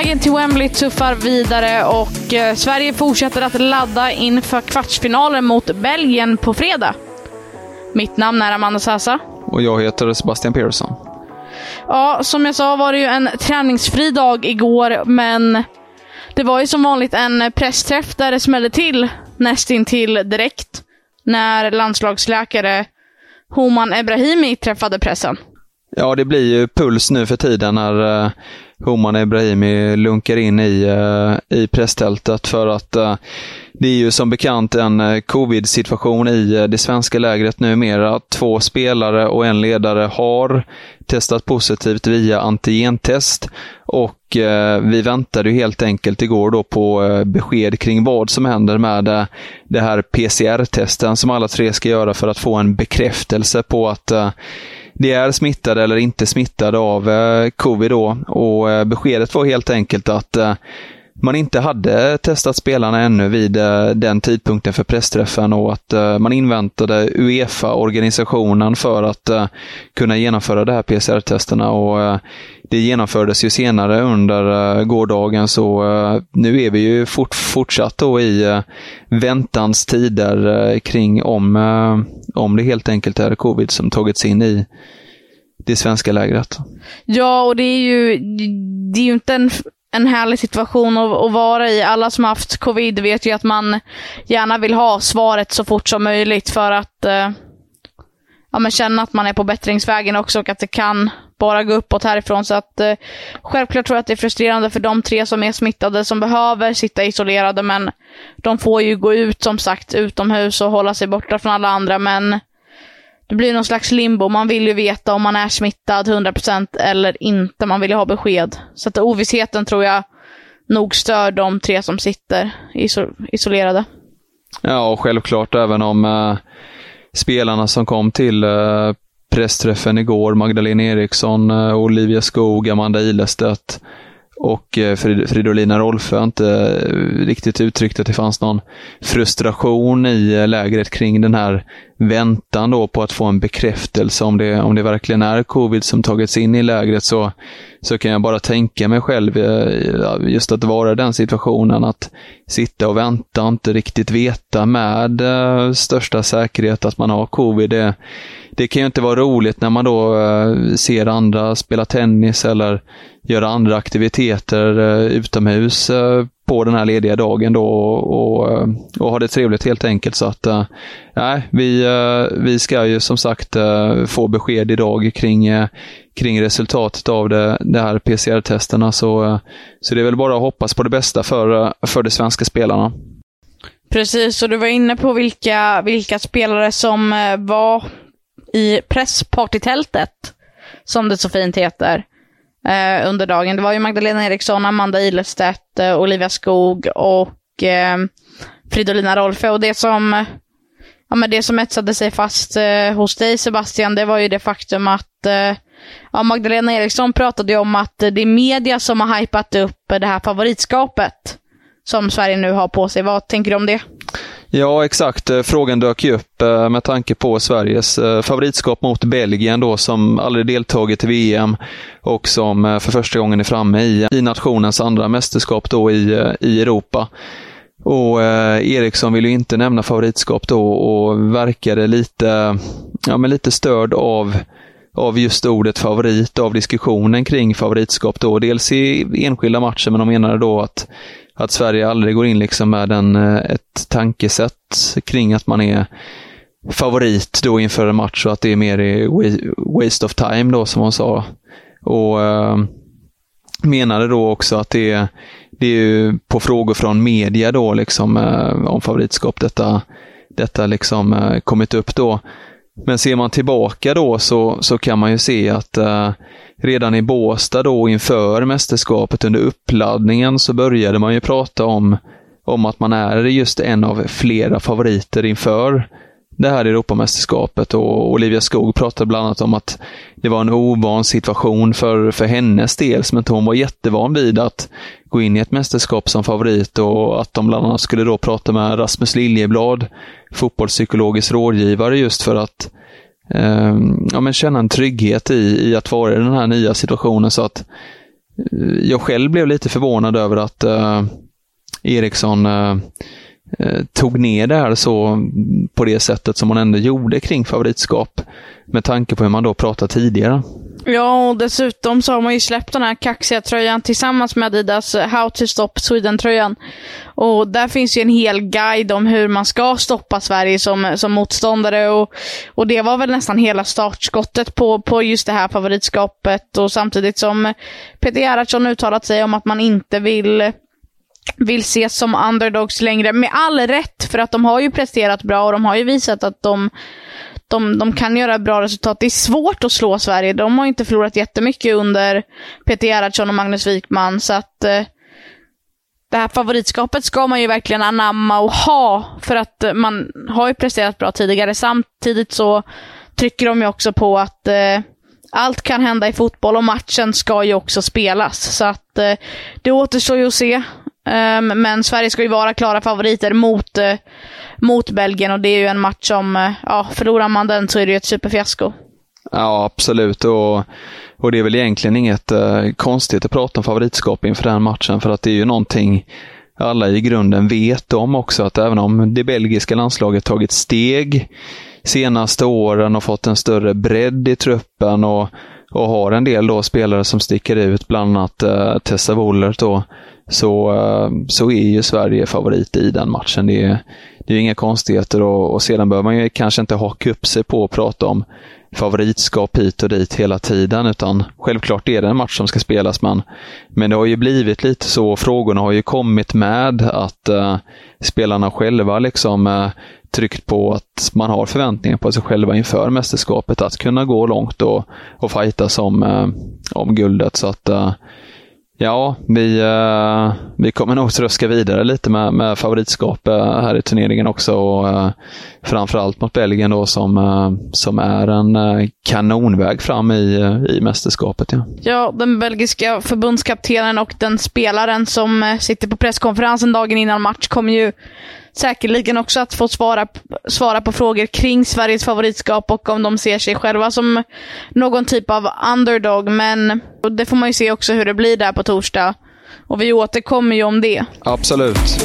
Vägen till Wembley tuffar vidare och eh, Sverige fortsätter att ladda inför kvartsfinalen mot Belgien på fredag. Mitt namn är Amanda Sasa. Och jag heter Sebastian Persson. Ja, som jag sa var det ju en träningsfri dag igår, men det var ju som vanligt en pressträff där det smällde till nästintill direkt när landslagsläkare Homan Ebrahimi träffade pressen. Ja, det blir ju puls nu för tiden när uh, Homan Ebrahimi lunkar in i, uh, i presstältet för att uh, det är ju som bekant en covid-situation i det svenska lägret numera. Två spelare och en ledare har testat positivt via antigentest och vi väntade ju helt enkelt igår då på besked kring vad som händer med det här PCR-testen som alla tre ska göra för att få en bekräftelse på att de är smittade eller inte smittade av eh, covid då. Och eh, beskedet var helt enkelt att eh, man inte hade testat spelarna ännu vid eh, den tidpunkten för pressträffen och att eh, man inväntade Uefa-organisationen för att eh, kunna genomföra de här PCR-testerna. Och det genomfördes ju senare under gårdagen så nu är vi ju fort, fortsatt då i väntans tider kring om, om det helt enkelt är covid som tagits in i det svenska lägret. Ja, och det är ju, det är ju inte en, en härlig situation att, att vara i. Alla som har haft covid vet ju att man gärna vill ha svaret så fort som möjligt för att eh, ja, men känna att man är på bättringsvägen också och att det kan bara gå uppåt härifrån. Så att eh, självklart tror jag att det är frustrerande för de tre som är smittade som behöver sitta isolerade men de får ju gå ut som sagt utomhus och hålla sig borta från alla andra men det blir någon slags limbo. Man vill ju veta om man är smittad 100% eller inte. Man vill ju ha besked. Så att ovissheten tror jag nog stör de tre som sitter isolerade. Ja, och självklart även om äh, spelarna som kom till äh, pressträffen igår, Magdalena Eriksson, äh, Olivia Skog, Amanda Ilestedt, och eh, Fridolina Rolfö inte riktigt uttryckt att det fanns någon frustration i lägret kring den här väntan då på att få en bekräftelse om det, om det verkligen är covid som tagits in i lägret så, så kan jag bara tänka mig själv eh, just att vara i den situationen att sitta och vänta och inte riktigt veta med eh, största säkerhet att man har covid. Det, det kan ju inte vara roligt när man då eh, ser andra spela tennis eller göra andra aktiviteter utomhus på den här lediga dagen då och, och, eh, och ha det trevligt helt enkelt. Så att eh, nej, vi, eh, vi ska ju som sagt få besked idag kring, kring resultatet av det, det här PCR-testerna. Så, så det är väl bara att hoppas på det bästa för, för de svenska spelarna. Precis, och du var inne på vilka, vilka spelare som var i presspartytältet, som det så fint heter eh, under dagen. Det var ju Magdalena Eriksson, Amanda Ilestedt, eh, Olivia Skog och eh, Fridolina Rolfö. Och det som, ja, men det som etsade sig fast eh, hos dig Sebastian, det var ju det faktum att eh, ja, Magdalena Eriksson pratade ju om att det är media som har hypat upp det här favoritskapet som Sverige nu har på sig. Vad tänker du om det? Ja, exakt. Eh, frågan dök ju upp eh, med tanke på Sveriges eh, favoritskap mot Belgien då som aldrig deltagit i VM och som för första gången är framme i, i nationens andra mästerskap då i, i Europa. Och eh, Eriksson ville inte nämna favoritskap då och verkade lite, ja, men lite störd av, av just ordet favorit, av diskussionen kring favoritskap då. Dels i enskilda matcher, men de menade då att att Sverige aldrig går in liksom med en, eh, ett tankesätt kring att man är favorit då inför en match och att det är mer waste of time då som hon sa. Och eh, menade då också att det, det är ju på frågor från media då liksom eh, om favoritskap detta, detta liksom eh, kommit upp då. Men ser man tillbaka då så, så kan man ju se att eh, redan i Båstad då inför mästerskapet under uppladdningen så började man ju prata om, om att man är just en av flera favoriter inför det här Europamästerskapet och Olivia Skog pratade bland annat om att det var en ovan situation för, för hennes del, som inte hon var jättevan vid att gå in i ett mästerskap som favorit och att de bland annat skulle då prata med Rasmus Liljeblad, fotbollspsykologisk rådgivare, just för att eh, ja, men känna en trygghet i, i att vara i den här nya situationen. Så att eh, jag själv blev lite förvånad över att eh, Eriksson eh, Eh, tog ner det här så på det sättet som hon ändå gjorde kring favoritskap. Med tanke på hur man då pratade tidigare. Ja, och dessutom så har man ju släppt den här kaxiga tröjan tillsammans med Adidas How to Stop Sweden-tröjan. Och där finns ju en hel guide om hur man ska stoppa Sverige som, som motståndare. Och, och det var väl nästan hela startskottet på, på just det här favoritskapet. Och samtidigt som Peter Gerhardsson uttalat sig om att man inte vill vill ses som underdogs längre. Med all rätt, för att de har ju presterat bra och de har ju visat att de de, de kan göra bra resultat. Det är svårt att slå Sverige. De har inte förlorat jättemycket under Peter Gerhardsson och Magnus Wikman. Så att eh, det här favoritskapet ska man ju verkligen anamma och ha. För att eh, man har ju presterat bra tidigare. Samtidigt så trycker de ju också på att eh, allt kan hända i fotboll och matchen ska ju också spelas. Så att eh, det återstår ju att se. Um, men Sverige ska ju vara klara favoriter mot, uh, mot Belgien och det är ju en match som, uh, ja, förlorar man den så är det ju ett superfiasko. Ja, absolut. Och, och det är väl egentligen inget uh, konstigt att prata om favoritskap inför den matchen, för att det är ju någonting alla i grunden vet om också, att även om det belgiska landslaget tagit steg senaste åren och fått en större bredd i truppen och, och har en del då spelare som sticker ut, bland annat uh, Tessa Wollert då, så, eh, så är ju Sverige favorit i den matchen. Det är, det är inga konstigheter och, och sedan behöver man ju kanske inte haka upp sig på att prata om favoritskap hit och dit hela tiden, utan självklart är det en match som ska spelas, men, men det har ju blivit lite så, frågorna har ju kommit med att uh, spelarna själva liksom uh, tryckt på att man har förväntningar på sig själva inför mästerskapet, att kunna gå långt och, och fightas om, uh, om guldet. Så att Ja, vi, uh, vi kommer nog tröska vidare lite med, med favoritskap uh, här i turneringen också. Och, uh, framförallt mot Belgien då som, som är en kanonväg fram i, i mästerskapet. Ja. ja, den belgiska förbundskaptenen och den spelaren som sitter på presskonferensen dagen innan match kommer ju säkerligen också att få svara, svara på frågor kring Sveriges favoritskap och om de ser sig själva som någon typ av underdog. Men det får man ju se också hur det blir där på torsdag. Och vi återkommer ju om det. Absolut.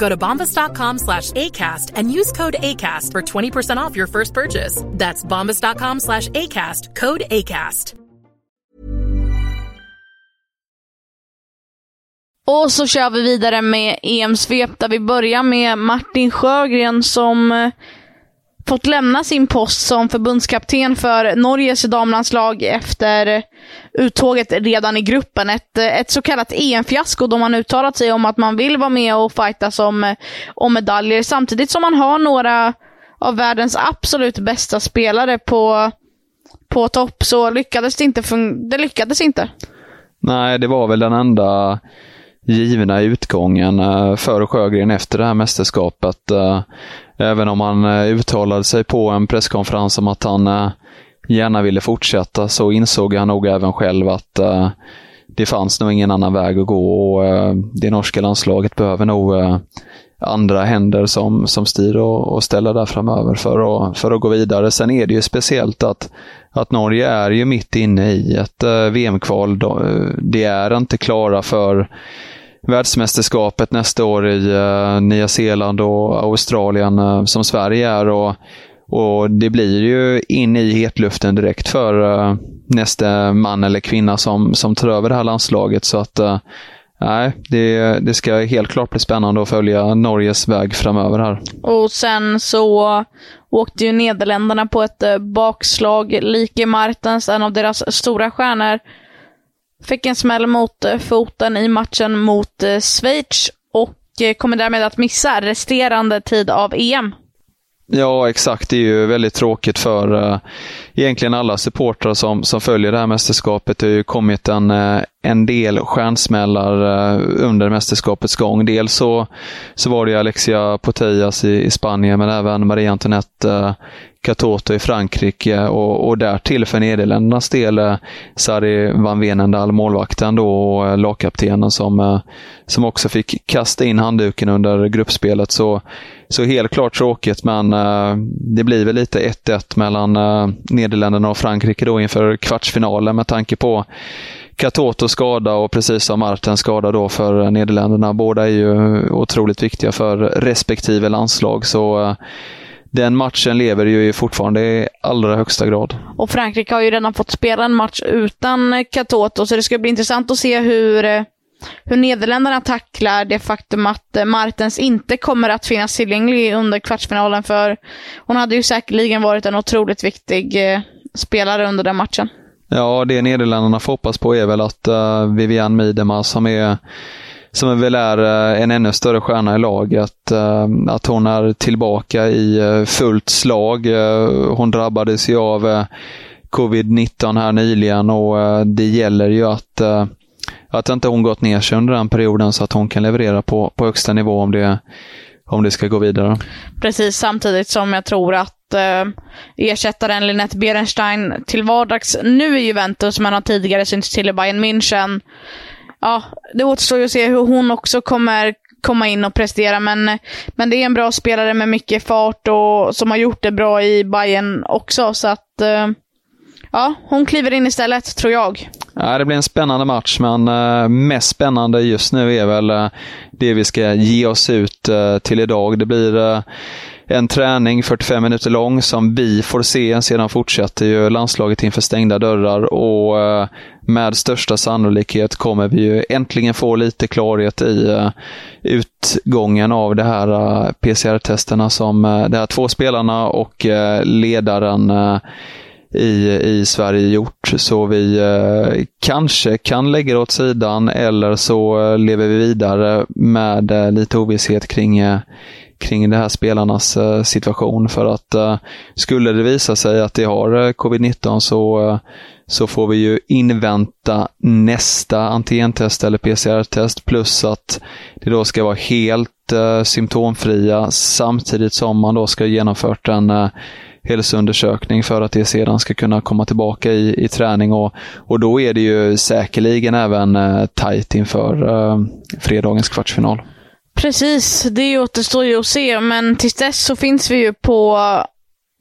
Go to bombas.com slash ACAST and use code ACAST for 20% off your first purchase. That's bombas.com slash ACAST, code ACAST. Och så kör vi vidare med EM-svep där vi börjar med Martin Sjögren som eh, fått lämna sin post som förbundskapten för Norges damlandslag efter uttåget redan i gruppen. Ett, ett så kallat EM-fiasko då man uttalat sig om att man vill vara med och fighta om, om medaljer samtidigt som man har några av världens absolut bästa spelare på, på topp så lyckades det inte. Det lyckades inte. Nej, det var väl den enda givna utgången eh, för Sjögren efter det här mästerskapet. Eh, även om han eh, uttalade sig på en presskonferens om att han gärna ville fortsätta så insåg han nog även själv att det fanns nog ingen annan väg att gå och det norska landslaget behöver nog andra händer som, som styr och, och ställer där framöver för att, för att gå vidare. Sen är det ju speciellt att, att Norge är ju mitt inne i ett VM-kval. De är inte klara för världsmästerskapet nästa år i uh, Nya Zeeland och Australien uh, som Sverige är. Och, och Det blir ju in i hetluften direkt för eh, uh, nästa man eller kvinna som, som tar över det här landslaget. Så att Nej, det, det ska helt klart bli spännande att följa Norges väg framöver här. Och sen så åkte ju Nederländerna på ett bakslag. Like Martens, en av deras stora stjärnor, Fick en smäll mot eh, foten i matchen mot eh, Schweiz och eh, kommer därmed att missa resterande tid av EM. Ja, exakt. Det är ju väldigt tråkigt för uh, egentligen alla supportrar som, som följer det här mästerskapet. Det har ju kommit en, uh, en del stjärnsmällar eh, under mästerskapets gång. Dels så, så var det Alexia Putellas i, i Spanien, men även Marie Antoinette eh, Katoto i Frankrike och, och därtill för Nederländernas del eh, Sari van Venendal, målvakten då och lagkaptenen som, som också fick kasta in handduken under gruppspelet. Så, så helt klart tråkigt, men det blir väl lite 1-1 mellan Nederländerna och Frankrike då inför kvartsfinalen med tanke på Katoto skada och precis som Marten skada då för Nederländerna. Båda är ju otroligt viktiga för respektive landslag. Så eh, den matchen lever ju fortfarande i allra högsta grad. Och Frankrike har ju redan fått spela en match utan Katoto, så det ska bli intressant att se hur, eh, hur Nederländerna tacklar det faktum att eh, Martens inte kommer att finnas tillgänglig under kvartsfinalen, för hon hade ju säkerligen varit en otroligt viktig spelare under den matchen. Ja, det Nederländerna får hoppas på är väl att uh, Vivian Miedema som är som väl är eh, en ännu större stjärna i laget. Eh, att hon är tillbaka i fullt slag. Hon drabbades ju av covid-19 här nyligen och det gäller ju att, att inte hon gått ner sig under den perioden så att hon kan leverera på, på högsta nivå om det, om det ska gå vidare. Precis, samtidigt som jag tror att eh, ersättaren Linette Berenstein till vardags nu i Juventus, men har tidigare synts till i Bayern München, ja, det återstår ju att se hur hon också kommer komma in och prestera, men, men det är en bra spelare med mycket fart och som har gjort det bra i Bayern också, så att eh, ja, hon kliver in istället, tror jag. Ja, det blir en spännande match, men uh, mest spännande just nu är väl uh, det vi ska ge oss ut uh, till idag. Det blir en träning 45 minuter lång som vi får se. Sedan fortsätter ju landslaget inför stängda dörrar och med största sannolikhet kommer vi ju äntligen få lite klarhet i utgången av de här PCR-testerna som de här två spelarna och ledaren i, i Sverige gjort. Så vi eh, kanske kan lägga det åt sidan eller så eh, lever vi vidare med eh, lite ovisshet kring, eh, kring de här spelarnas eh, situation. För att eh, skulle det visa sig att de har eh, covid-19 så, eh, så får vi ju invänta nästa antigentest eller PCR-test plus att det då ska vara helt eh, symptomfria samtidigt som man då ska ha genomfört en hälsoundersökning för att det sedan ska kunna komma tillbaka i, i träning. Och, och då är det ju säkerligen även eh, tajt inför eh, fredagens kvartsfinal. Precis, det återstår ju att se, men tills dess så finns vi ju på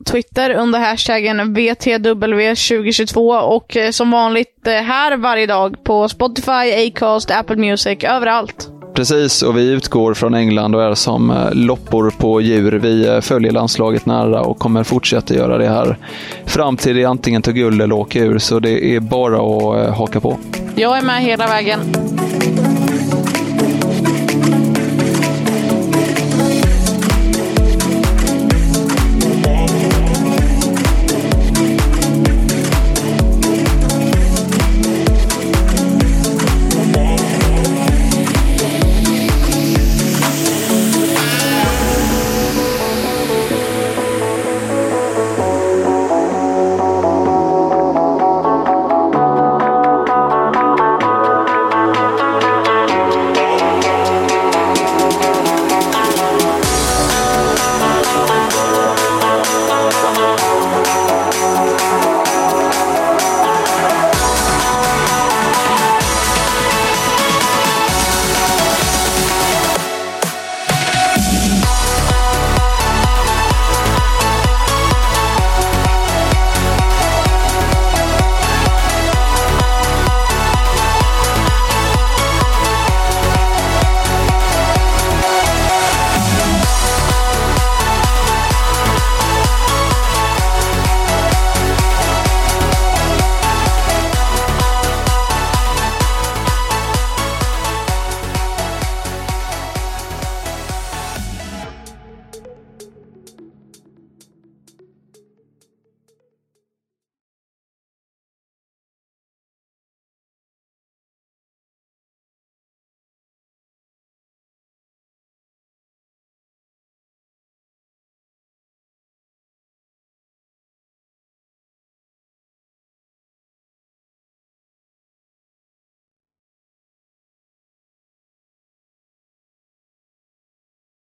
Twitter under hashtaggen VTW2022 och eh, som vanligt eh, här varje dag på Spotify, Acast, Apple Music, överallt. Precis, och vi utgår från England och är som eh, loppor på djur. Vi eh, följer landslaget nära och kommer fortsätta göra det här fram till det antingen tar guld eller åker ur. Så det är bara att eh, haka på. Jag är med hela vägen.